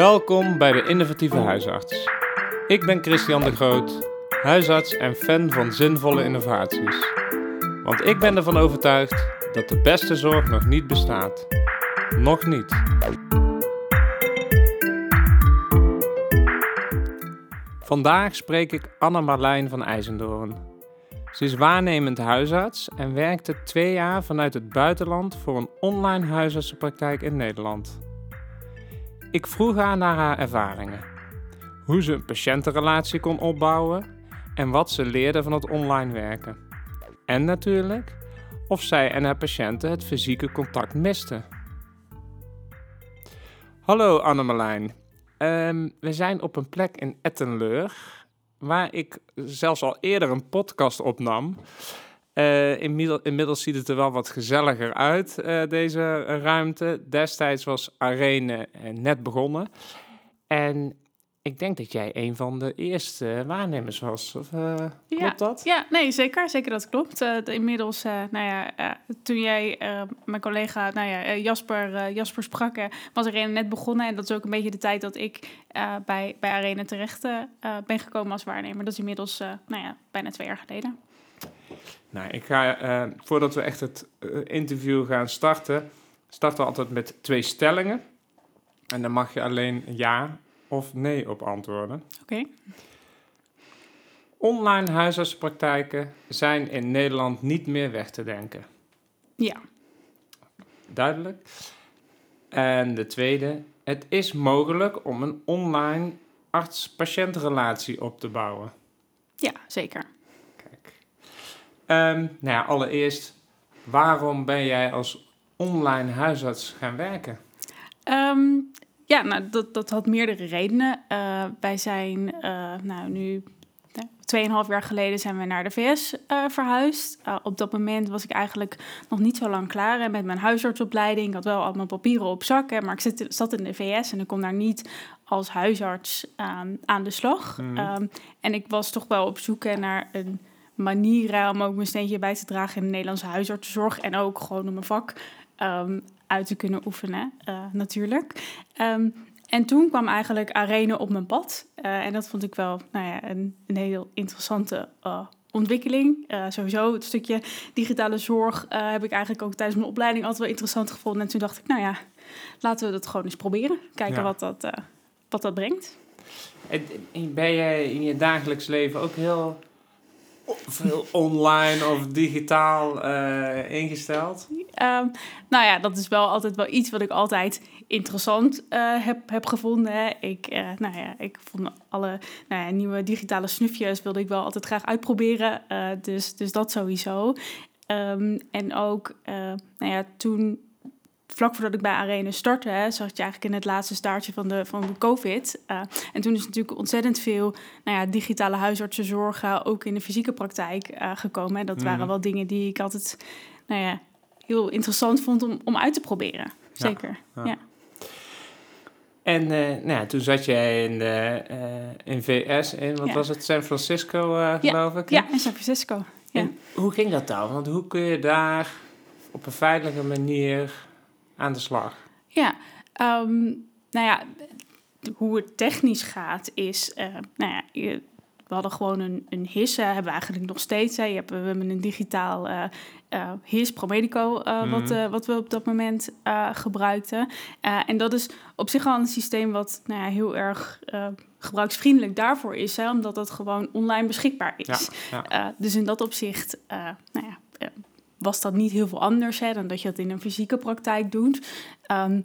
Welkom bij de Innovatieve Huisarts. Ik ben Christian de Groot, huisarts en fan van zinvolle innovaties. Want ik ben ervan overtuigd dat de beste zorg nog niet bestaat. Nog niet. Vandaag spreek ik Anne Marlijn van IJzendoorn. Ze is waarnemend huisarts en werkte twee jaar vanuit het buitenland voor een online huisartsenpraktijk in Nederland. Ik vroeg haar naar haar ervaringen, hoe ze een patiëntenrelatie kon opbouwen en wat ze leerde van het online werken. En natuurlijk of zij en haar patiënten het fysieke contact misten. Hallo Annemarlijn. Ehm we zijn op een plek in Ettenleur, waar ik zelfs al eerder een podcast opnam. Eh, inmiddels, inmiddels ziet het er wel wat gezelliger uit, eh, deze ruimte. Destijds was Arene eh, net begonnen. En ik denk dat jij een van de eerste waarnemers was. Of, klopt Ja. dat? Ja, nee, zeker. Zeker dat klopt. De- inmiddels, nou ja, toen jij mijn collega, nou ja, Jasper, Jasper sprak, was Arena net begonnen. En dat is ook een beetje de tijd dat ik bij, bij Arena terecht ben gekomen als waarnemer. Dat is inmiddels, nou ja, bijna twee jaar geleden. Nou, ik ga, eh, voordat we echt het eh, interview gaan starten, starten we altijd met twee stellingen. En dan mag je alleen ja of nee op antwoorden. Oké. Online huisartspraktijken zijn in Nederland niet meer weg te denken. Ja. Duidelijk. En de tweede, het is mogelijk om een online arts-patiëntrelatie op te bouwen. Ja, zeker. Ehm, nou ja, allereerst, waarom ben jij als online huisarts gaan werken? Ehm, ja, nou, dat, dat had meerdere redenen. Eh, wij zijn eh, nou, nu tweeënhalf jaar geleden zijn we naar de VS eh, verhuisd. Op dat moment was ik eigenlijk nog niet zo lang klaar met mijn huisartsopleiding. Ik had wel al mijn papieren op zak, hè, maar ik zit, zat in de VS en ik kon daar niet als huisarts aan, aan de slag. Mhm. Ehm, en ik was toch wel op zoek naar een manier hè, om ook mijn steentje bij te dragen in de Nederlandse huisartsenzorg. En ook gewoon om mijn vak ehm, uit te kunnen oefenen, eh, natuurlijk. Ehm, en toen kwam eigenlijk Arene op mijn pad. Eh, en dat vond ik wel nou ja, een, een heel interessante eh, ontwikkeling. Eh, sowieso het stukje digitale zorg eh, heb ik eigenlijk ook tijdens mijn opleiding altijd wel interessant gevonden. En toen dacht ik, nou ja, laten we dat gewoon eens proberen. Kijken Ja. wat, dat, eh, wat dat brengt. En- en Ben jij in je dagelijks leven ook heel veel online of digitaal eh, ingesteld? Ehm, nou ja, dat is wel altijd wel iets wat ik altijd interessant eh, heb, heb gevonden. Ik, eh, nou ja, ik vond alle nou ja, nieuwe digitale snufjes wilde ik wel altijd graag uitproberen. Dus, dus dat sowieso. Ehm, en ook, nou ja, toen vlak voordat ik bij Arena startte, hè, zat je eigenlijk in het laatste staartje van de, van de COVID. Eh, en toen is natuurlijk ontzettend veel nou ja, digitale huisartsenzorg ook in de fysieke praktijk eh, gekomen. En dat Mhm. waren wel dingen die ik altijd nou ja, heel interessant vond om, om uit te proberen. Zeker. ja. Ja. En eh, nou ja, toen zat jij in, de, in VS, in wat was het, San Francisco geloof ik? hè? Ja, in San Francisco. Ja. En hoe ging dat dan? Want hoe kun je daar op een veilige manier aan de slag? Ja, ehm, nou ja, hoe het technisch gaat is, eh, nou ja, je- we hadden gewoon een, een HIS, hebben we eigenlijk nog steeds. Hè. Je hebt, we hebben een digitaal eh eh, HIS, Promedico, eh, wat, Mhm. wat we op dat moment gebruikten. En dat is op zich al een systeem wat nou ja, heel erg gebruiksvriendelijk daarvoor is, hè, omdat dat gewoon online beschikbaar is. Ja, ja. Dus in dat opzicht nou ja, was dat niet heel veel anders hè, dan dat je dat in een fysieke praktijk doet. Ehm,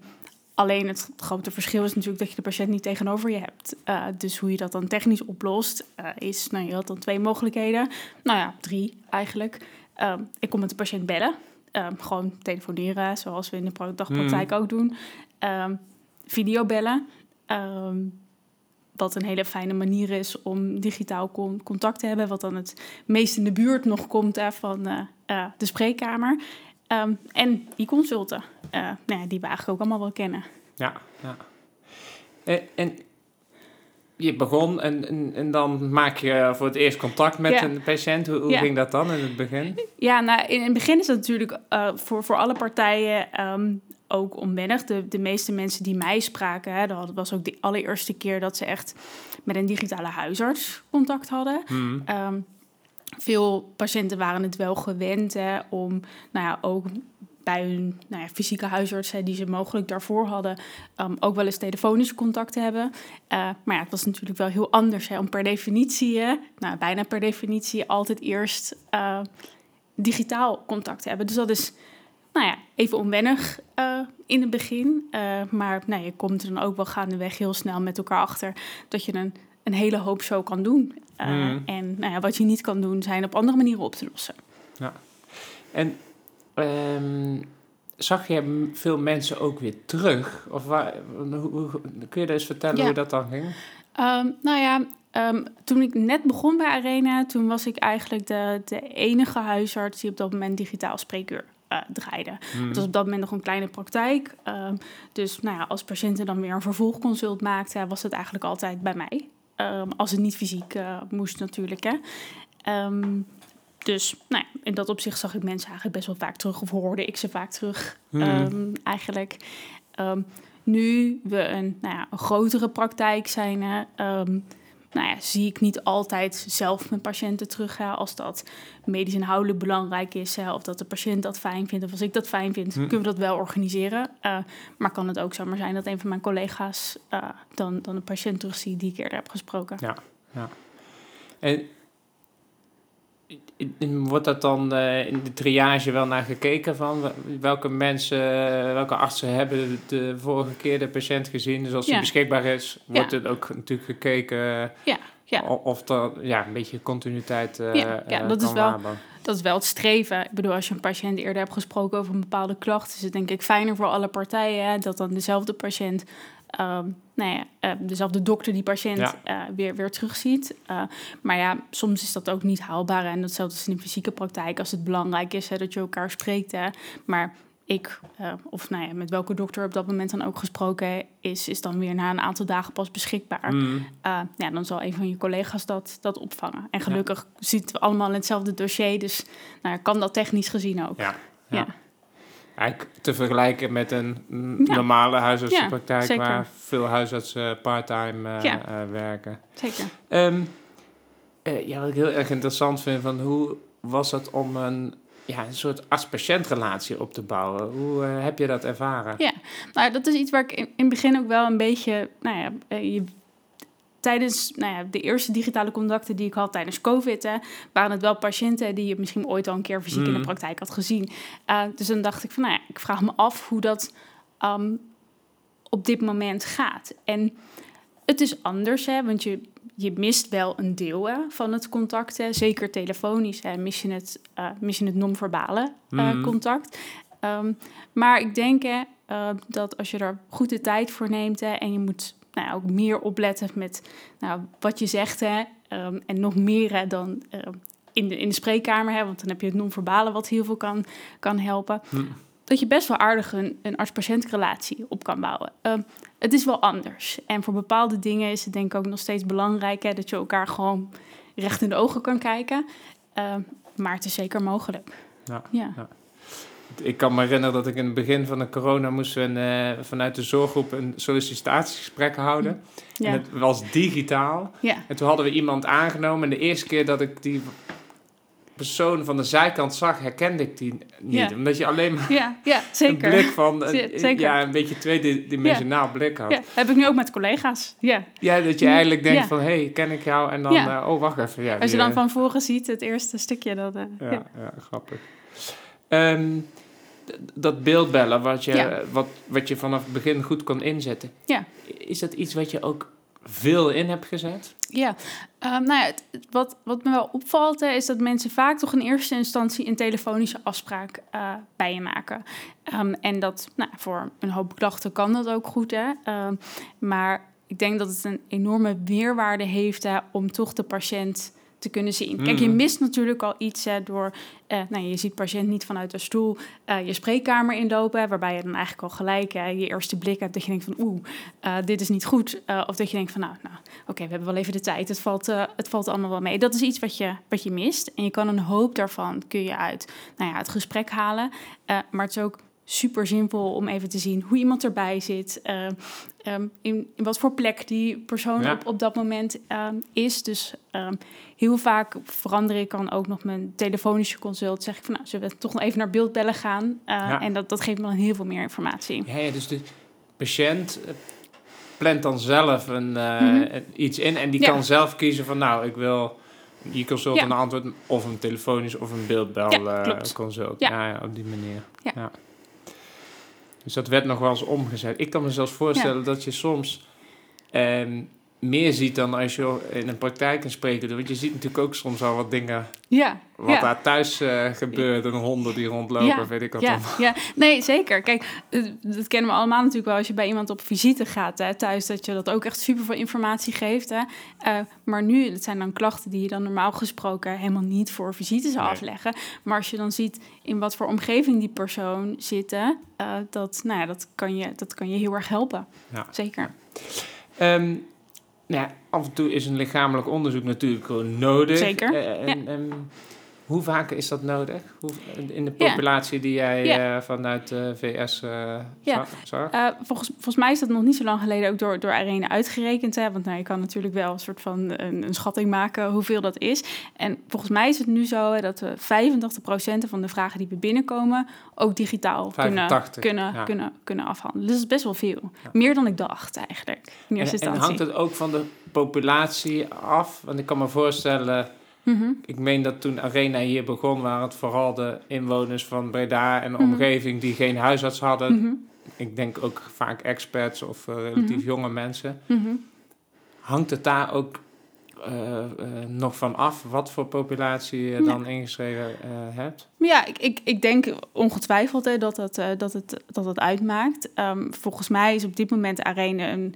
alleen het grote verschil is natuurlijk dat je de patiënt niet tegenover je hebt. Eh, dus hoe je dat dan technisch oplost, eh, is, nou je had dan twee mogelijkheden. Nou ja, drie eigenlijk. Ehm, ik kon met de patiënt bellen. Ehm, gewoon telefoneren, zoals we in de pra- dagpraktijk ook doen. Videobellen. Wat een hele fijne manier is om digitaal con- contact te hebben. Wat dan het meest in de buurt nog komt hè, van eh, eh, de spreekkamer. Ehm, en e-consulten, eh, nou ja, die we eigenlijk ook allemaal wel kennen. Ja, ja. En, en je begon en, en, en dan maak je voor het eerst contact met Ja. een patiënt. Hoe, hoe Ja. ging dat dan in het begin? Ja, nou, in het begin is dat natuurlijk eh, voor, voor alle partijen ehm, ook onwennig. De, de meeste mensen die mij spraken, hè, dat was ook de allereerste keer dat ze echt met een digitale huisarts contact hadden. Mhm. Ehm, veel patiënten waren het wel gewend hè, om nou ja, ook bij hun nou ja, fysieke huisarts, hè, die ze mogelijk daarvoor hadden, um, ook wel eens telefonisch contact te hebben. Uh, maar ja, het was natuurlijk wel heel anders hè, om per definitie, hè, nou, bijna per definitie, altijd eerst uh, digitaal contact te hebben. Dus dat is nou ja, even onwennig uh, in het begin. maar nou, je komt er dan ook wel gaandeweg heel snel met elkaar achter dat je een, een hele hoop zo kan doen. Mm. En nou ja, wat je niet kan doen, zijn op andere manieren op te lossen. Ja. En Um, zag je veel mensen ook weer terug? Of waar, hoe, kun je eens vertellen hoe dat dan ging? Um, nou ja, um, toen ik net begon bij Arena, toen was ik eigenlijk de, de enige huisarts die op dat moment digitaal spreekuur uh, draaide. Hmm. Het was op dat moment nog een kleine praktijk. dus nou ja, als patiënten dan weer een vervolgconsult maakten, was het eigenlijk altijd bij mij. als het niet fysiek uh, moest natuurlijk. Hè. Dus nou ja, in dat opzicht zag ik mensen eigenlijk best wel vaak terug, of hoorde ik ze vaak terug hmm. Ehm, eigenlijk. Ehm, nu we een, nou ja, een grotere praktijk zijn, um, nou ja, zie ik niet altijd zelf mijn patiënten terug. Hè, als dat medisch inhoudelijk belangrijk is, hè, of dat de patiënt dat fijn vindt, of als ik dat fijn vind, hmm. kunnen we dat wel organiseren. Uh, maar kan het ook zomaar zijn dat een van mijn collega's uh, dan, dan een patiënt terugziet die ik eerder heb gesproken. Ja, ja. En Wordt dat dan uh, in de triage wel naar gekeken van welke mensen, welke artsen hebben de vorige keer de patiënt gezien? Dus als ja. beschikbaar is, wordt het ook natuurlijk gekeken ja. Ja. of er ja, een beetje continuïteit uh, ja, ja, dat is wel, Dat is wel het streven. Ik bedoel, als je een patiënt eerder hebt gesproken over een bepaalde klacht, is het denk ik fijner voor alle partijen hè, dat dan dezelfde patiënt um, nou ja, uh, dezelfde dokter die patiënt ja. uh, weer, weer terugziet. Uh, maar ja, soms is dat ook niet haalbaar. En datzelfde is in de fysieke praktijk. Als het belangrijk is hè, dat je elkaar spreekt. Hè. Maar ik, of nou ja, met welke dokter op dat moment dan ook gesproken is, is dan weer na een aantal dagen pas beschikbaar. Mm. ja, dan zal een van je collega's dat, dat opvangen. En gelukkig ja. zitten we allemaal in hetzelfde dossier. Dus nou, kan dat technisch gezien ook. ja. ja eigenlijk te vergelijken met een normale huisartsenpraktijk ja, waar veel huisartsen parttime uh, ja. uh, werken. Zeker. Um, uh, ja, wat ik heel erg interessant vind, van hoe was het om een, ja, een soort arts-patiëntrelatie op te bouwen? Hoe heb je dat ervaren? Ja, nou, dat is iets waar ik in, in het begin ook wel een beetje, nou ja, je tijdens nou ja, de eerste digitale contacten die ik had tijdens COVID, hè, waren het wel patiënten die je misschien ooit al een keer fysiek in de mm. praktijk had gezien. Uh, dus dan dacht ik van, nou ja, ik vraag me af hoe dat um, op dit moment gaat. En het is anders, hè, want je, je mist wel een deel hè, van het contact. Hè. Zeker telefonisch hè, mis je het, uh, mis je het non-verbale uh, mm. contact. Um, maar ik denk hè, uh, dat als je er goed de tijd voor neemt hè, en je moet nou, ook meer opletten met nou, wat je zegt. Hè, um, en nog meer hè, dan uh, in, de, in de spreekkamer. Hè, want dan heb je het non-verbale wat heel veel kan, kan helpen. Hm. Dat je best wel aardig een, een arts-patiëntrelatie op kan bouwen. Uh, het is wel anders. En voor bepaalde dingen is het denk ik ook nog steeds belangrijk... Hè, dat je elkaar gewoon recht in de ogen kan kijken. Maar het is zeker mogelijk. ja. ja. ja ik kan me herinneren dat ik in het begin van de corona moesten we uh, vanuit de zorggroep een sollicitatiegesprek houden. Ja. En het was digitaal. Ja. En toen hadden we iemand aangenomen. En de eerste keer dat ik die persoon van de zijkant zag, herkende ik die niet. Omdat je alleen maar ja, ja, zeker. een blik van een, ja, een beetje tweedimensionaal blik had. Heb ik nu ook met collega's. Ja, ja dat je eigenlijk denkt van, hé, hey, ken ik jou? En dan, uh, oh, wacht even. Ja, Als je dan van voren ziet, het eerste stukje. Dat, uh, ja, ja. grappig. Um, dat beeldbellen, wat je, wat, wat je vanaf het begin goed kon inzetten. Ja. Is dat iets wat je ook veel in hebt gezet? Ja, um, nou ja, het, wat, wat me wel opvalt, is dat mensen vaak toch in eerste instantie een telefonische afspraak uh, bij je maken. Um, en dat, nou, voor een hoop klachten kan dat ook goed, hè. Um, maar ik denk dat het een enorme weerwaarde heeft hè, om toch de patiënt te kunnen zien. Kijk, je hmm. mist natuurlijk al iets hè, door... Uh, nou, je ziet patiënt niet vanuit de stoel uh, je spreekkamer inlopen... waarbij je dan eigenlijk al gelijk uh, je eerste blik hebt... dat je denkt van oeh, dit is niet goed. of dat je denkt van nou, nou oké, we hebben wel even de tijd. Het valt, het valt allemaal wel mee. Dat is iets wat je, wat je mist. En je kan een hoop daarvan kun je uit nou ja, het gesprek halen. maar het is ook super zinvol om even te zien hoe iemand erbij zit. Uh, um, in, in, wat voor plek die persoon op, op dat moment uh, is. Dus um, heel vaak verander ik dan ook nog mijn telefonische consult. Zeg ik van nou, zullen we toch nog even naar beeldbellen gaan? Uh, ja. En dat, dat geeft me dan heel veel meer informatie. Ja, ja dus de patiënt plant dan zelf een, mm -hmm. iets in en die kan zelf kiezen van nou, ik wil je consult een antwoord of een telefonisch of een beeldbel consult. Ja. ja. op die manier. ja. Dus dat werd nog wel eens omgezet. Ik kan me zelfs voorstellen dat je soms ehm, meer ziet dan als je in een praktijk een spreker doet. Want je ziet natuurlijk ook soms al wat dingen. Ja. Wat daar thuis uh, gebeurt. Een honden die rondlopen, ja, weet ik wat ja, Ja, nee, zeker. Kijk, dat kennen we allemaal natuurlijk wel als je bij iemand op visite gaat hè, thuis. Dat je dat ook echt super veel informatie geeft. Hè. Uh, maar nu, het zijn dan klachten die je dan normaal gesproken helemaal niet voor visites nee. afleggen. Maar als je dan ziet in wat voor omgeving die persoon zit, uh, dat, nou ja, dat, kan je, dat kan je heel erg helpen. Ja. Zeker. Um, nou, af en toe is een lichamelijk onderzoek natuurlijk gewoon nodig. Zeker. Uh, en, ja. Hoe vaak is dat nodig? Hoe, in de populatie die jij ja. uh, vanuit de VS uh, ja. zag? volgens, volgens mij is dat nog niet zo lang geleden ook door, door Arena uitgerekend. Hè? Want nou, je kan natuurlijk wel een soort van een, een, schatting maken hoeveel dat is. En volgens mij is het nu zo hè, dat we 85% van de vragen die we binnenkomen ook digitaal 85, kunnen, kunnen, kunnen, kunnen afhandelen. Dus dat is best wel veel. Meer dan ik dacht eigenlijk. En hangt het ook van de populatie af? Want ik kan me voorstellen, mm -hmm. ik meen dat toen Arena hier begon, waren het vooral de inwoners van Breda en de mm -hmm. omgeving die geen huisarts hadden. Mm -hmm. Ik denk ook vaak experts of uh, relatief jonge mensen. Hangt het daar ook uh, uh, nog van af wat voor populatie je dan ja. ingeschreven uh, hebt? Ja, ik, ik, ik denk ongetwijfeld hè, dat, dat, dat, het, dat het uitmaakt. Um, volgens mij is op dit moment Arena een,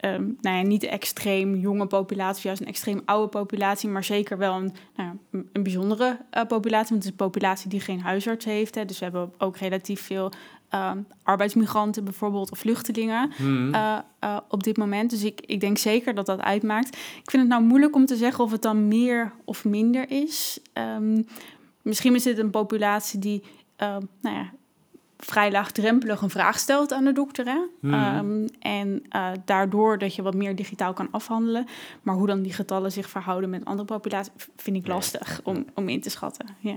um, nou ja, niet een extreem jonge populatie, juist een extreem oude populatie, maar zeker wel een, nou ja, een bijzondere uh, populatie. Want het is een populatie die geen huisarts heeft. Hè, dus we hebben ook relatief veel uh, arbeidsmigranten bijvoorbeeld of vluchtelingen mm. uh, uh, op dit moment. Dus ik, ik denk zeker dat dat uitmaakt. Ik vind het nou moeilijk om te zeggen of het dan meer of minder is. Um, misschien is het een populatie die nou ja, vrij laagdrempelig een vraag stelt aan de dokter. Hè? Mm. Um, en uh, daardoor dat je wat meer digitaal kan afhandelen. Maar hoe dan die getallen zich verhouden met andere populaties, vind ik lastig om, om in te schatten. Ja.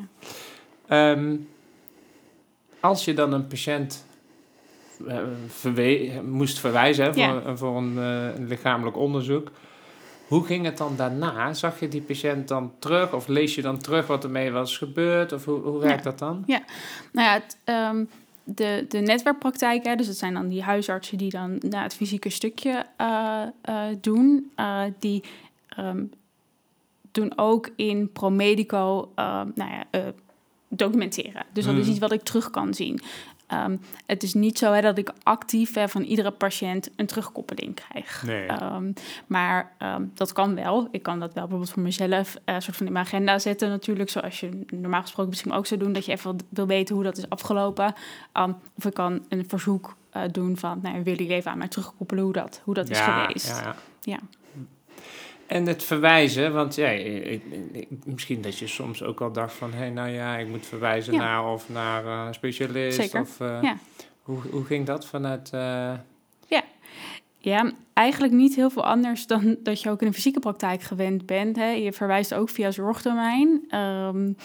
Um, als je dan een patiënt uh, verwe moest verwijzen hè, voor, voor een, uh, een lichamelijk onderzoek. Hoe ging het dan daarna? Zag je die patiënt dan terug of lees je dan terug wat ermee was gebeurd? Of hoe, hoe werkt ja. dat dan? Ja, nou ja, het, um, de, de netwerkpraktijk, hè, dus dat zijn dan die huisartsen die dan nou, het fysieke stukje uh, uh, doen, uh, die um, doen ook in ProMedico nou ja, documenteren. Dus dat is iets wat ik terug kan zien. Um, het is niet zo hè, dat ik actief hè, van iedere patiënt een terugkoppeling krijg. Nee. Um, maar um, dat kan wel. Ik kan dat wel bijvoorbeeld voor mezelf uh, soort van in mijn agenda zetten natuurlijk. Zoals je normaal gesproken misschien ook zou doen. Dat je even wil weten hoe dat is afgelopen. of ik kan een verzoek uh, doen van... Nou, wil je even aan mij terugkoppelen hoe dat, hoe dat ja, is geweest. Ja, ja. ja. En het verwijzen, want ja, ik, ik, misschien dat je soms ook al dacht van... hé, hey, nou ja, ik moet verwijzen ja. naar of naar uh, specialist. Zeker, of, uh, ja. hoe, hoe ging dat vanuit... Uh... Ja. ja, eigenlijk niet heel veel anders dan dat je ook in een fysieke praktijk gewend bent. Hè. Je verwijst ook via zorgdomein. Um,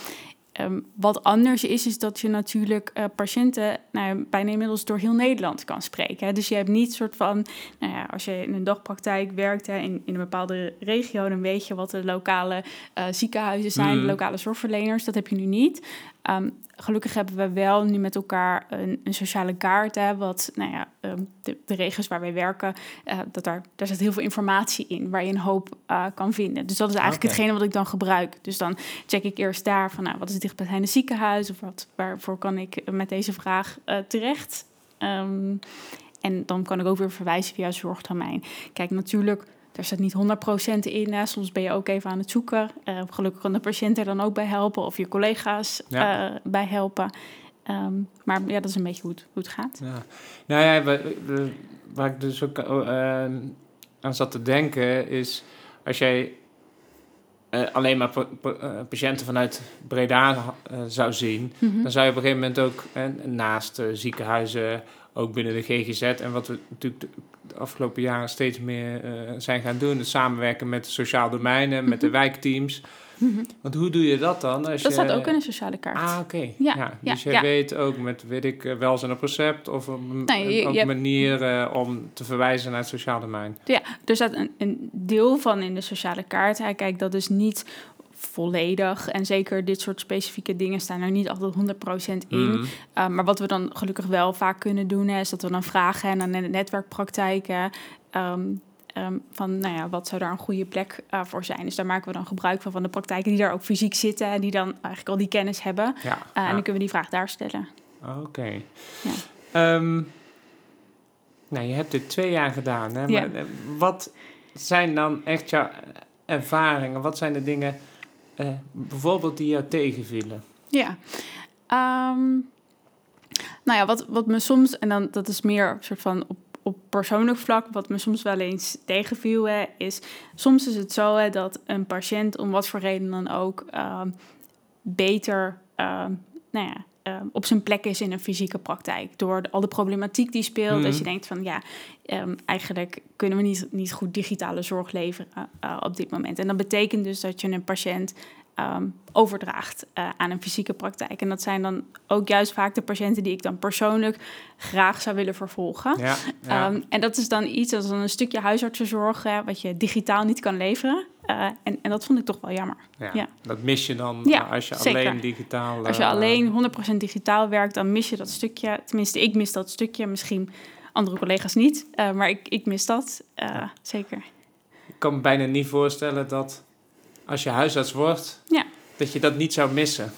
Um, wat anders is, is dat je natuurlijk uh, patiënten nou, bijna inmiddels door heel Nederland kan spreken. Hè. Dus je hebt niet soort van, nou ja, als je in een dagpraktijk werkt hè, in, in een bepaalde regio, dan weet je wat de lokale uh, ziekenhuizen zijn, mm. de lokale zorgverleners. Dat heb je nu niet. Um, gelukkig hebben we wel nu met elkaar een, een sociale kaart, hè, wat, nou ja, um, de, de regio's waar wij werken, uh, dat daar, daar zit heel veel informatie in, waar je een hoop uh, kan vinden. Dus dat is eigenlijk okay. hetgene wat ik dan gebruik. Dus dan check ik eerst daar van, nou, wat is het dichtbijzijnde ziekenhuis, of wat, waarvoor kan ik met deze vraag uh, terecht? Um, en dan kan ik ook weer verwijzen via zorgtermijn. Kijk, natuurlijk daar staat niet 100% in. Hè. Soms ben je ook even aan het zoeken. Uh, gelukkig kan de patiënt er dan ook bij helpen of je collega's ja. uh, bij helpen. Um, maar ja, dat is een beetje hoe het, hoe het gaat. Ja. Nou ja, waar ik dus ook uh, aan zat te denken is... als jij eh, alleen maar pa- pa- eh, patiënten vanuit Breda eh, zou zien, Mhm. dan zou je op een gegeven moment ook eh, naast eh, ziekenhuizen, ook binnen de GGZ en wat we natuurlijk afgelopen jaren steeds meer eh, zijn gaan doen, het samenwerken met de sociaal domeinen, met de Mhm. wijkteams. Mhm. Want hoe doe je dat dan? Als Dat je, staat ook in de sociale kaart. Ah, oké. Ja, Ja, ja, dus je ja. weet ook met, weet ik, eh, welzijn op recept of een, Nee, je- ook je hebt- manieren om te verwijzen naar het sociaal domein. Ja, er staat een, een deel van in de sociale kaart. Hij kijkt dat is niet volledig. En zeker dit soort specifieke dingen staan er niet altijd 100% in. Mhm. Uh, maar wat we dan gelukkig wel vaak kunnen doen, hè, is dat we dan vragen en aan de netwerkpraktijken. ehm, ehm, van, nou ja, wat zou daar een goede plek uh, voor zijn? Dus daar maken we dan gebruik van, van de praktijken die daar ook fysiek zitten en die dan eigenlijk al die kennis hebben. Ja, Uh, ja. En dan kunnen we die vraag daar stellen. Oké. Ja. Ehm, nou, je hebt dit twee jaar gedaan. Hè? Ja. Maar, eh, wat zijn dan echt jouw ervaringen? Wat zijn de dingen eh, bijvoorbeeld die jou tegenvielen? Ja. Ehm, nou ja, wat, wat me soms, en dan dat is meer soort van op, op persoonlijk vlak, wat me soms wel eens tegenviel, hè, is soms is het zo hè, dat een patiënt, om wat voor reden dan ook, ehm, beter ehm, nou ja, ehm, op zijn plek is in een fysieke praktijk. Door de- al de problematiek die speelt. Mhm. Dat je denkt van ja, ehm, eigenlijk kunnen we niet, niet goed digitale zorg leveren eh, op dit moment. En dat betekent dus dat je een patiënt ehm, overdraagt eh, aan een fysieke praktijk. En dat zijn dan ook juist vaak de patiënten die ik dan persoonlijk graag zou willen vervolgen. Ja, ja. En dat is dan iets, dat is dan een stukje huisartsenzorg, hè, wat je digitaal niet kan leveren. Eh, en, en dat vond ik toch wel jammer. ja. ja. Dat mis je dan Ja, eh, als je zeker. alleen digitaal... Als je eh, alleen 100% digitaal werkt, dan mis je dat stukje. Tenminste, ik mis dat stukje. Misschien andere collega's niet, eh, maar ik, ik mis dat. zeker. Ik kan me bijna niet voorstellen dat als je huisarts wordt, Ja. dat je dat niet zou missen.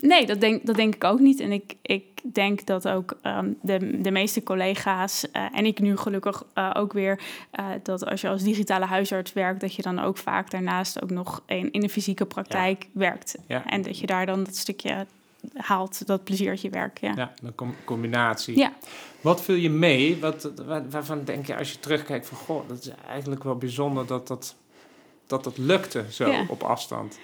Nee, dat denk, dat denk ik ook niet. En ik, ik denk dat ook ehm, de, de meeste collega's, eh, en ik nu gelukkig eh, ook weer, eh, dat als je als digitale huisarts werkt, dat je dan ook vaak daarnaast ook nog in, in de fysieke praktijk werkt. Ja. En dat je daar dan dat stukje haalt, dat pleziertje werk. Ja. Ja, een com- combinatie. Ja. Wat viel je mee? Wat, waar- waarvan denk je als je terugkijkt van... Goh, dat is eigenlijk wel bijzonder dat dat, dat, dat lukte zo Ja. op afstand.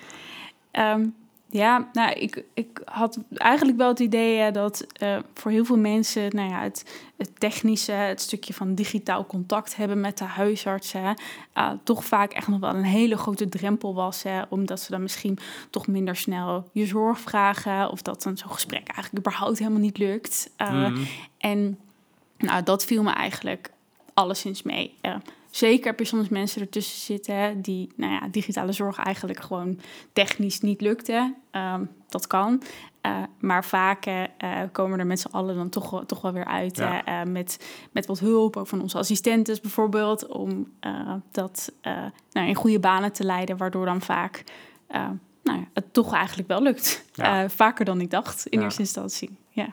Ehm, ja, nou, ik, ik had eigenlijk wel het idee dat eh, voor heel veel mensen, nou ja, het, het technische, het stukje van digitaal contact hebben met de huisartsen, eh, toch vaak echt nog wel een hele grote drempel was, hè, omdat ze dan misschien toch minder snel je zorg vragen, of dat dan zo'n gesprek eigenlijk überhaupt helemaal niet lukt. Eh, Mhm. en nou, dat viel me eigenlijk alleszins mee. Zeker heb je soms mensen ertussen zitten die, nou ja, digitale zorg eigenlijk gewoon technisch niet lukte. Ehm, dat kan. Eh, maar vaak eh, eh, komen er met z'n allen dan toch, wel- toch wel weer uit. Ja. met, met wat hulp, ook van onze assistentes bijvoorbeeld. Om dat nou, in goede banen te leiden. Waardoor dan vaak nou, het toch eigenlijk wel lukt. Ja. Vaker dan ik dacht in Ja. eerste instantie. Ja.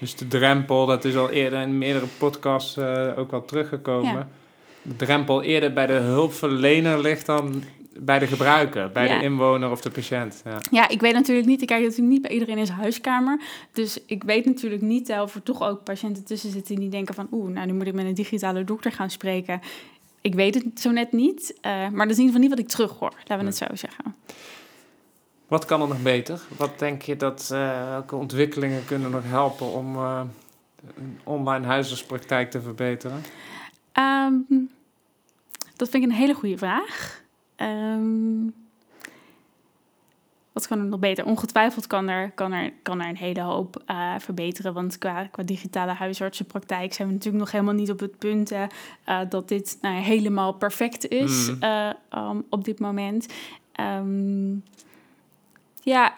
Dus de drempel, dat is al eerder in meerdere podcasts ook wel teruggekomen. De drempel eerder bij de hulpverlener ligt dan bij de gebruiker, bij Ja. de inwoner of de patiënt. Ja. Ja, ik weet natuurlijk niet, ik kijk natuurlijk niet bij iedereen in zijn huiskamer. Dus ik weet natuurlijk niet eh, of er toch ook patiënten tussen zitten die denken van... oeh, nou nu moet ik met een digitale dokter gaan spreken. Ik weet het zo net niet, eh, maar dat is in ieder geval niet wat ik terughoor. Laten we het zo zeggen. Wat kan er nog beter? Wat denk je dat, eh, welke ontwikkelingen kunnen nog helpen om een online huisartspraktijk te verbeteren? Ehm, dat vind ik een hele goede vraag. Ehm, wat kan er nog beter? Ongetwijfeld kan er, kan er, kan er een hele hoop eh, verbeteren. Want qua, qua digitale huisartsenpraktijk zijn we natuurlijk nog helemaal niet op het punt hè, eh, dat dit nou, helemaal perfect is Mm. eh, um, op dit moment. Ehm, ja.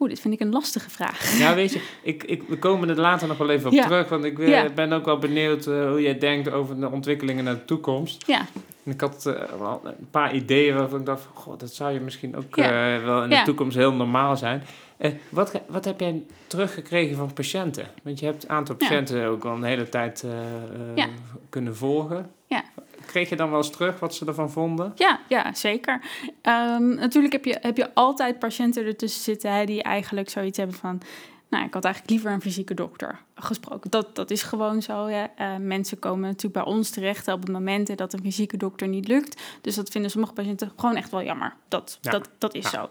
Oeh, dit vind ik een lastige vraag. Ja, weet je, ik, ik, we komen er later nog wel even op Ja. terug, want ik Ja. ben ook wel benieuwd eh, hoe jij denkt over de ontwikkelingen naar de toekomst. Ja, En ik had eh, wel een paar ideeën waarvan ik dacht, van, goh, dat zou je misschien ook Ja. eh, wel in de toekomst heel normaal zijn. Wat, wat heb jij teruggekregen van patiënten? Want je hebt een aantal patiënten ook al een hele tijd kunnen volgen. Ja. Kreeg je dan wel eens terug wat ze ervan vonden? Ja, ja zeker. Ehm, natuurlijk heb je, heb je altijd patiënten ertussen zitten hè, die eigenlijk zoiets hebben van... nou, ik had eigenlijk liever een fysieke dokter gesproken. Dat, dat is gewoon zo. Ja. Uh, mensen komen natuurlijk bij ons terecht op het moment dat een fysieke dokter niet lukt. Dus dat vinden sommige patiënten gewoon echt wel jammer. Dat, dat, dat is zo.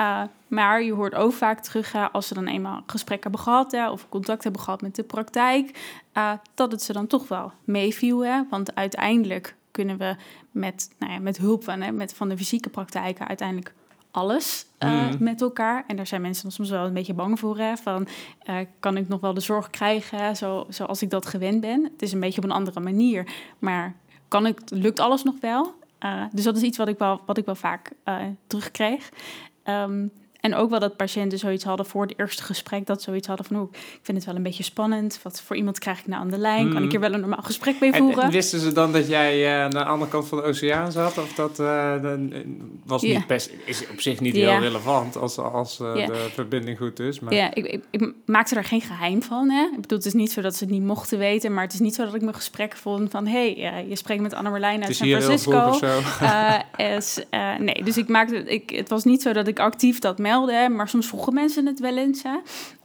Uh, maar je hoort ook vaak terug, als ze dan eenmaal gesprek hebben gehad hè, of contact hebben gehad met de praktijk, uh, dat het ze dan toch wel meeviel. Hè? Want uiteindelijk kunnen we met, nou ja, met hulp van, hè, met, van de fysieke praktijken uiteindelijk alles uh, met elkaar. En daar zijn mensen dan soms wel een beetje bang voor. Hè? Van, uh, kan ik nog wel de zorg krijgen zo, zoals ik dat gewend ben? Het is een beetje op een andere manier. Maar kan ik, lukt alles nog wel? Uh, dus dat is iets wat ik wel, wat ik wel vaak terugkreeg. Um, en ook wel dat patiënten zoiets hadden voor het eerste gesprek, dat zoiets hadden van, oh, ik vind het wel een beetje spannend. Wat voor iemand krijg ik nou aan de lijn? Kan ik mm. hier wel een normaal gesprek mee voeren? En, wisten ze dan dat jij uh, aan de andere kant van de oceaan zat? Of dat uh, dan, was niet best, is op zich niet heel relevant als, als uh, de verbinding goed is. Maar... Ja, ik, ik, ik, maakte daar geen geheim van. Hè? Ik bedoel, het is niet zo dat ze het niet mochten weten, maar het is niet zo dat ik mijn gesprek vond van, hé, hey, je spreekt met Anne Marlijn uit San Francisco. is, nee, dus ik maakte, ik, het was niet zo dat ik actief dat meldde, maar soms vroegen mensen het wel eens. Hè?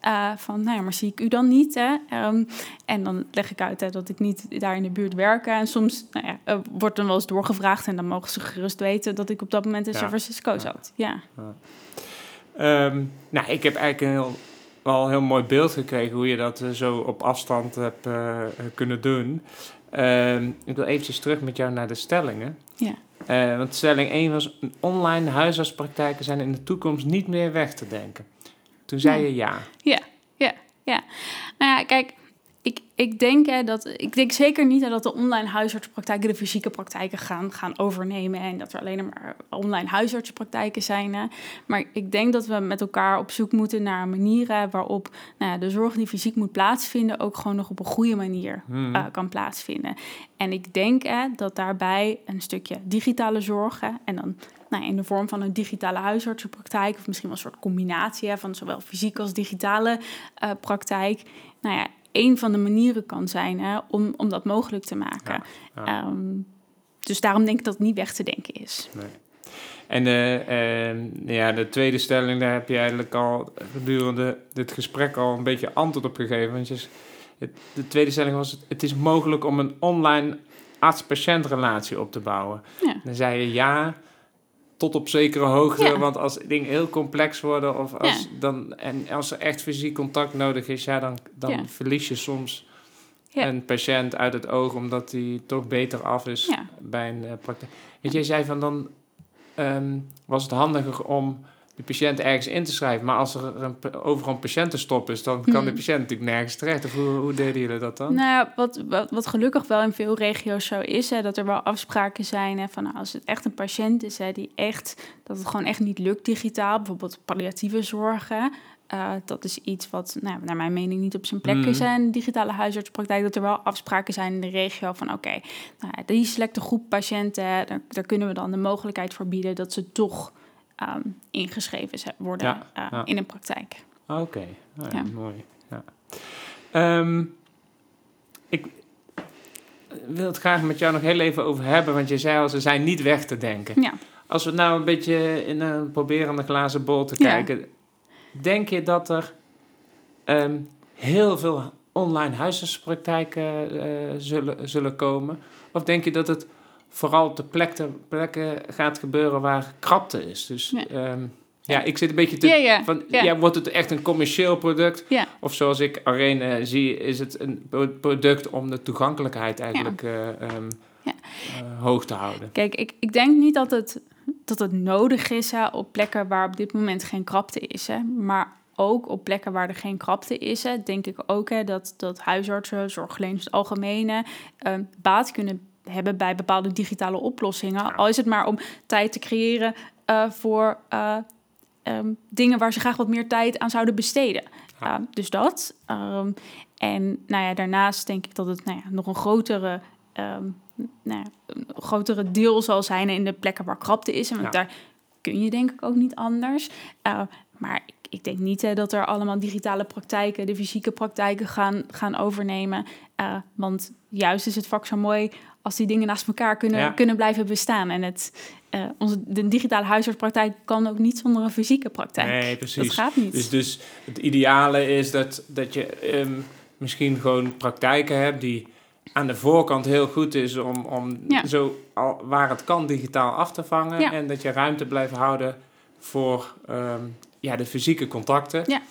Uh, van, nou ja, maar zie ik u dan niet? Hè? Um, en dan leg ik uit hè, dat ik niet daar in de buurt werk. En soms nou ja, uh, wordt dan wel eens doorgevraagd en dan mogen ze gerust weten dat ik op dat moment in ja. San Francisco zat. Ja. Um, nou, ik heb eigenlijk een heel, wel een heel mooi beeld gekregen hoe je dat uh, zo op afstand hebt kunnen doen. Um, ik wil eventjes terug met jou naar de stellingen. Ja. Uh, want stelling 1 was: online huisartspraktijken zijn in de toekomst niet meer weg te denken. Toen zei je ja, ja. Ik, denk, hè, dat, ik denk zeker niet dat de online huisartsenpraktijken de fysieke praktijken gaan, gaan overnemen. En dat er alleen maar online huisartsenpraktijken zijn. Hè. Maar ik denk dat we met elkaar op zoek moeten naar manieren waarop nou ja, de zorg die fysiek moet plaatsvinden ook gewoon nog op een goede manier hmm. uh, kan plaatsvinden. En ik denk hè, dat daarbij een stukje digitale zorg en dan nou, in de vorm van een digitale huisartsenpraktijk, of misschien wel een soort combinatie hè, van zowel fysiek als digitale uh, praktijk. Nou ja, een van de manieren kan zijn hè, om, om dat mogelijk te maken. Ehm, dus daarom denk ik dat het niet weg te denken is. Nee. En de, uh, ja, de tweede stelling, daar heb je eigenlijk al gedurende dit gesprek al een beetje antwoord op gegeven. Want je, de tweede stelling was: het is mogelijk om een online arts-patiëntrelatie op te bouwen. Ja. Dan zei je ja, tot op zekere hoogte. Want als dingen heel complex worden of als, dan, en als er echt fysiek contact nodig is, ja, dan, dan verlies je soms een patiënt uit het oog omdat hij toch beter af is bij een uh, praktijk. Weet jij zei van dan um, was het handiger om de patiënt ergens in te schrijven. Maar als er een, overal een patiëntenstop is, dan kan de hmm. patiënt natuurlijk nergens terecht. Of hoe, hoe deden jullie dat dan? Nou ja, wat, wat, wat gelukkig wel in veel regio's zo is, hè, dat er wel afspraken zijn hè, van nou, als het echt een patiënt is hè, die echt, dat het gewoon echt niet lukt digitaal, bijvoorbeeld palliatieve zorgen. Uh, dat is iets wat, nou, naar mijn mening, niet op zijn plek is. Mm. digitale huisartspraktijk, dat er wel afspraken zijn in de regio van oké, okay, nou, die selecte groep patiënten, daar, daar, kunnen we dan de mogelijkheid voor bieden dat ze toch um, ingeschreven worden uh, in een praktijk. Oké, okay. oh, ja, mooi. Ja. Um, ik wil het graag met jou nog heel even over hebben, want je zei al, ze zijn niet weg te denken. Ja. Als we nou een beetje in een proberen de glazen bol te kijken, denk je dat er um, heel veel online huisartspraktijken uh, zullen, zullen komen? Of denk je dat het vooral op de plekken, gaat gebeuren waar krapte is. Dus ja, ehm, ja ik zit een beetje te... Ja, van, ja. wordt het echt een commercieel product? Of zoals ik alleen uh, zie, is het een product om de toegankelijkheid eigenlijk uh, um, hoog te houden? Kijk, ik, ik denk niet dat het, dat het nodig is hè, op plekken waar op dit moment geen krapte is. Hè, maar ook op plekken waar er geen krapte is, hè, denk ik ook hè, dat, dat huisartsen, zorgverleners het algemene, uh, baat kunnen hebben bij bepaalde digitale oplossingen. Al is het maar om tijd te creëren uh, voor uh, um, dingen waar ze graag wat meer tijd aan zouden besteden. Uh, dus dat. Um, en nou ja, daarnaast denk ik dat het nou ja, nog een grotere, um, nou ja, een grotere deel zal zijn in de plekken waar krapte is. En ja. daar kun je denk ik ook niet anders. maar ik, ik denk niet hè, dat er allemaal digitale praktijken, de fysieke praktijken gaan, gaan overnemen. want juist is het vak zo mooi als die dingen naast elkaar kunnen, Ja. kunnen blijven bestaan. En het, eh, onze, de digitale huisartspraktijk kan ook niet zonder een fysieke praktijk. Nee, precies. Dat gaat niet. Dus, dus het ideale is dat, dat je ehm, misschien gewoon praktijken hebt die aan de voorkant heel goed is om, om Ja. zo al, waar het kan digitaal af te vangen. Ja. En dat je ruimte blijft houden voor ehm, ja, de fysieke contacten. Ja.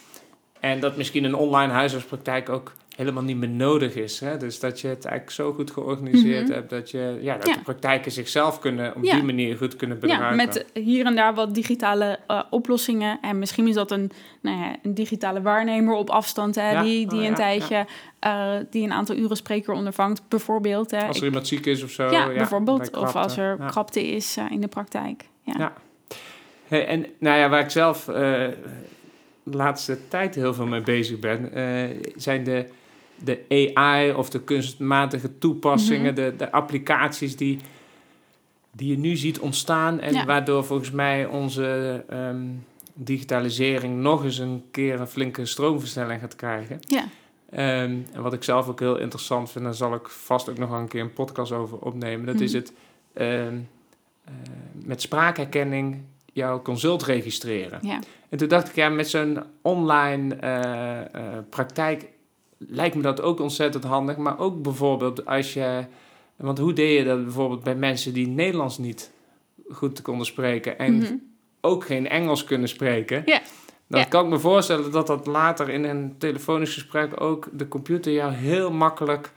En dat misschien een online huisartspraktijk ook helemaal niet meer nodig is. Hè? Dus dat je het eigenlijk zo goed georganiseerd Mhm. hebt dat, je, ja, dat Ja. de praktijken zichzelf kunnen op Ja. die manier goed kunnen Ja, gebruiken. met hier en daar wat digitale eh, oplossingen. En misschien is dat een, nou ja, een digitale waarnemer op afstand, hè, Ja, die, die oh een ja, tijdje, eh, die een aantal uren spreker ondervangt, bijvoorbeeld. Hè. Als er Ik- iemand ziek is of zo. ja, bij bijvoorbeeld. Of als er Ja. krapte is eh, in de praktijk. Ja. Ja. Hey, en nou ja, waar ik zelf de laatste tijd heel veel mee bezig ben, zijn de, de AI of de kunstmatige toepassingen, Mhm. de, de applicaties die, die je nu ziet ontstaan en Ja. waardoor volgens mij onze ehm, digitalisering nog eens een keer een flinke stroomversnelling gaat krijgen. Ja. Ehm, en wat ik zelf ook heel interessant vind, daar zal ik vast ook nog wel een keer een podcast over opnemen. Dat is Mhm. het ehm, eh, met spraakherkenning jouw consult registreren. Ja. En toen dacht ik, ja, met zo'n online eh, eh, praktijk lijkt me dat ook ontzettend handig. Maar ook bijvoorbeeld als je. Want hoe deed je dat bijvoorbeeld bij mensen die Nederlands niet goed konden spreken en Mhm. ook geen Engels kunnen spreken? Ja. Dan kan ik me voorstellen dat dat later in een telefonisch gesprek ook de computer jou heel makkelijk,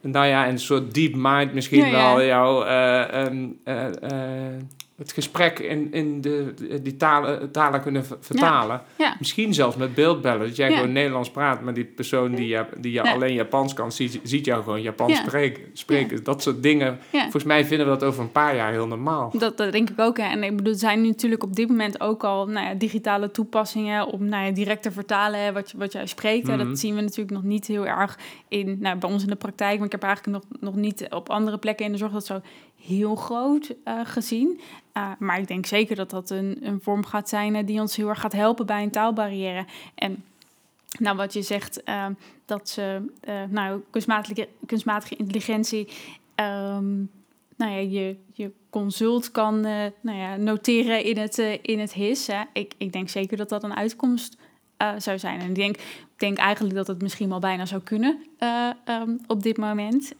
nou ja, een soort deep mind misschien Ja, ja. wel, jou eh, ehm, eh, eh, het gesprek in, in de, die talen, talen kunnen ver- vertalen. Ja. Misschien zelfs met beeldbellen, dat jij Ja. gewoon Nederlands praat, maar die persoon die, ja, die Ja. alleen Japans kan, ziet, ziet jou gewoon Japans Ja. spreken. spreken. Dat soort dingen. Volgens mij vinden we dat over een paar jaar heel normaal. Dat, dat denk ik ook. Hè. En ik bedoel, er zijn natuurlijk op dit moment ook al nou ja, digitale toepassingen om nou ja, direct te vertalen hè, wat, je, wat jij spreekt. Mhm. Dat zien we natuurlijk nog niet heel erg in, nou, bij ons in de praktijk. Maar ik heb eigenlijk nog, nog niet op andere plekken in de zorg dat zo heel groot eh, gezien. Uh, maar ik denk zeker dat dat een, een vorm gaat zijn uh, die ons heel erg gaat helpen bij een taalbarrière. En nou, wat je zegt, dat ze, nou, kunstmatige, kunstmatige intelligentie, um, nou ja, je, je consult kan nou ja, noteren in het, in het HIS. Hè. Ik, ik denk zeker dat dat een uitkomst zou zijn. En ik denk, denk eigenlijk dat het misschien wel bijna zou kunnen um, op dit moment.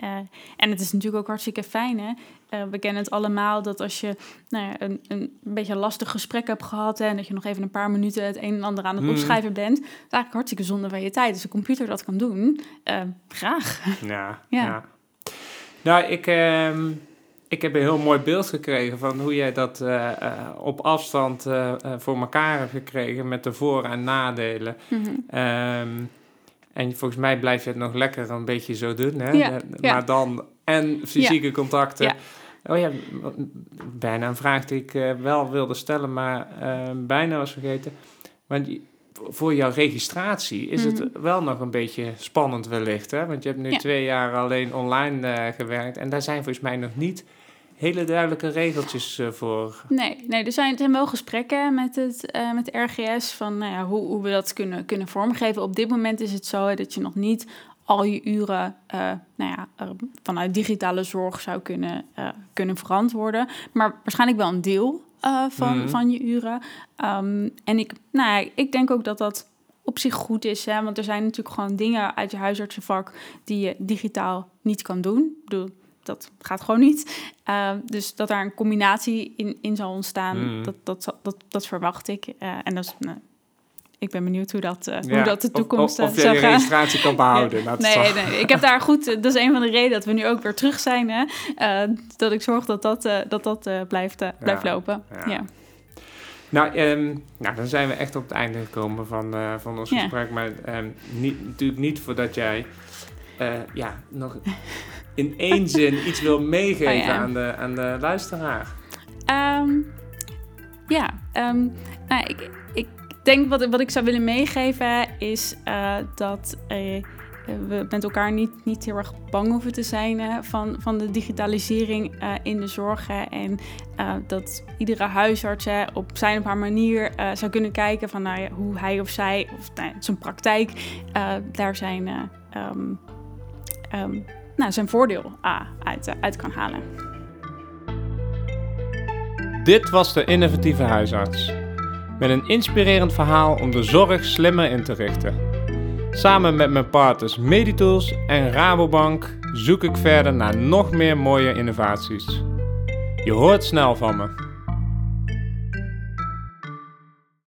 En het is natuurlijk ook hartstikke fijn. Hè? Uh, we kennen het allemaal dat als je nou ja, een, een beetje lastig gesprek hebt gehad... Hè, en dat je nog even een paar minuten het een en ander aan het Hmm. opschrijven bent... is eigenlijk hartstikke zonde van je tijd. Als de computer dat kan doen, uh, graag. Ja, Ja. ja. Nou, ik, ehm, ik heb een heel mooi beeld gekregen van hoe jij dat eh, eh, op afstand eh, eh, voor elkaar hebt gekregen met de voor- en nadelen. Mhm. Ehm, en volgens mij blijf je het nog lekker een beetje zo doen, hè? Eh, ja. Maar dan en fysieke contacten. Oh ja, bijna een vraag die ik eh, wel wilde stellen, maar eh, bijna was vergeten. Want voor jouw registratie is het Mhm. wel nog een beetje spannend wellicht, hè? Want je hebt nu Ja. twee jaar alleen online eh, gewerkt en daar zijn volgens mij nog niet hele duidelijke regeltjes eh, voor. Nee, nee, er zijn, er zijn wel gesprekken met het, met RGS van nou ja, hoe, hoe we dat kunnen, kunnen vormgeven. Op dit moment is het zo hè, dat je nog niet al je uren eh, nou ja, vanuit digitale zorg zou kunnen, eh, kunnen verantwoorden. Maar waarschijnlijk wel een deel eh, van, Mhm. van je uren. Ehm, en ik, nou ja, ik denk ook dat dat op zich goed is. Hè? Want er zijn natuurlijk gewoon dingen uit je huisartsenvak die je digitaal niet kan doen. Ik bedoel, dat gaat gewoon niet. Uh, dus dat daar een combinatie in, in zal ontstaan, Mhm. dat, dat, dat, dat verwacht ik. Uh, en dat is, nou, ik ben benieuwd hoe dat, uh, Ja, hoe dat de of- toekomst Of, uh, of gaan. registratie kan behouden. Dat Nee, zal- nee, ik heb daar goed. Dat is een van de redenen dat we nu ook weer terug zijn. Hè? Uh, dat ik zorg dat dat, uh, dat, dat blijft, blijft Ja, lopen. ja. Nou, ehm, nou, dan zijn we echt op het einde gekomen van, eh, van ons gesprek. Maar ehm, niet, natuurlijk niet voordat jij eh, ja, nog in één zin iets wil meegeven Oh aan, de, aan de luisteraar. Um, ja, nou, ik, ik denk wat, wat ik zou willen meegeven is uh, dat uh, we met elkaar niet, niet heel erg bang hoeven te zijn van, van de digitalisering uh, in de zorg. Hè, en dat iedere huisarts op zijn of haar manier zou kunnen kijken van nou hoe hij of zij, of nou, zijn praktijk, daar zijn. um, um, nou, zijn voordeel uit, uit kan halen. Dit was de innovatieve huisarts. Met een inspirerend verhaal om de zorg slimmer in te richten. Samen met mijn partners Meditools en Rabobank zoek ik verder naar nog meer mooie innovaties. Je hoort snel van me.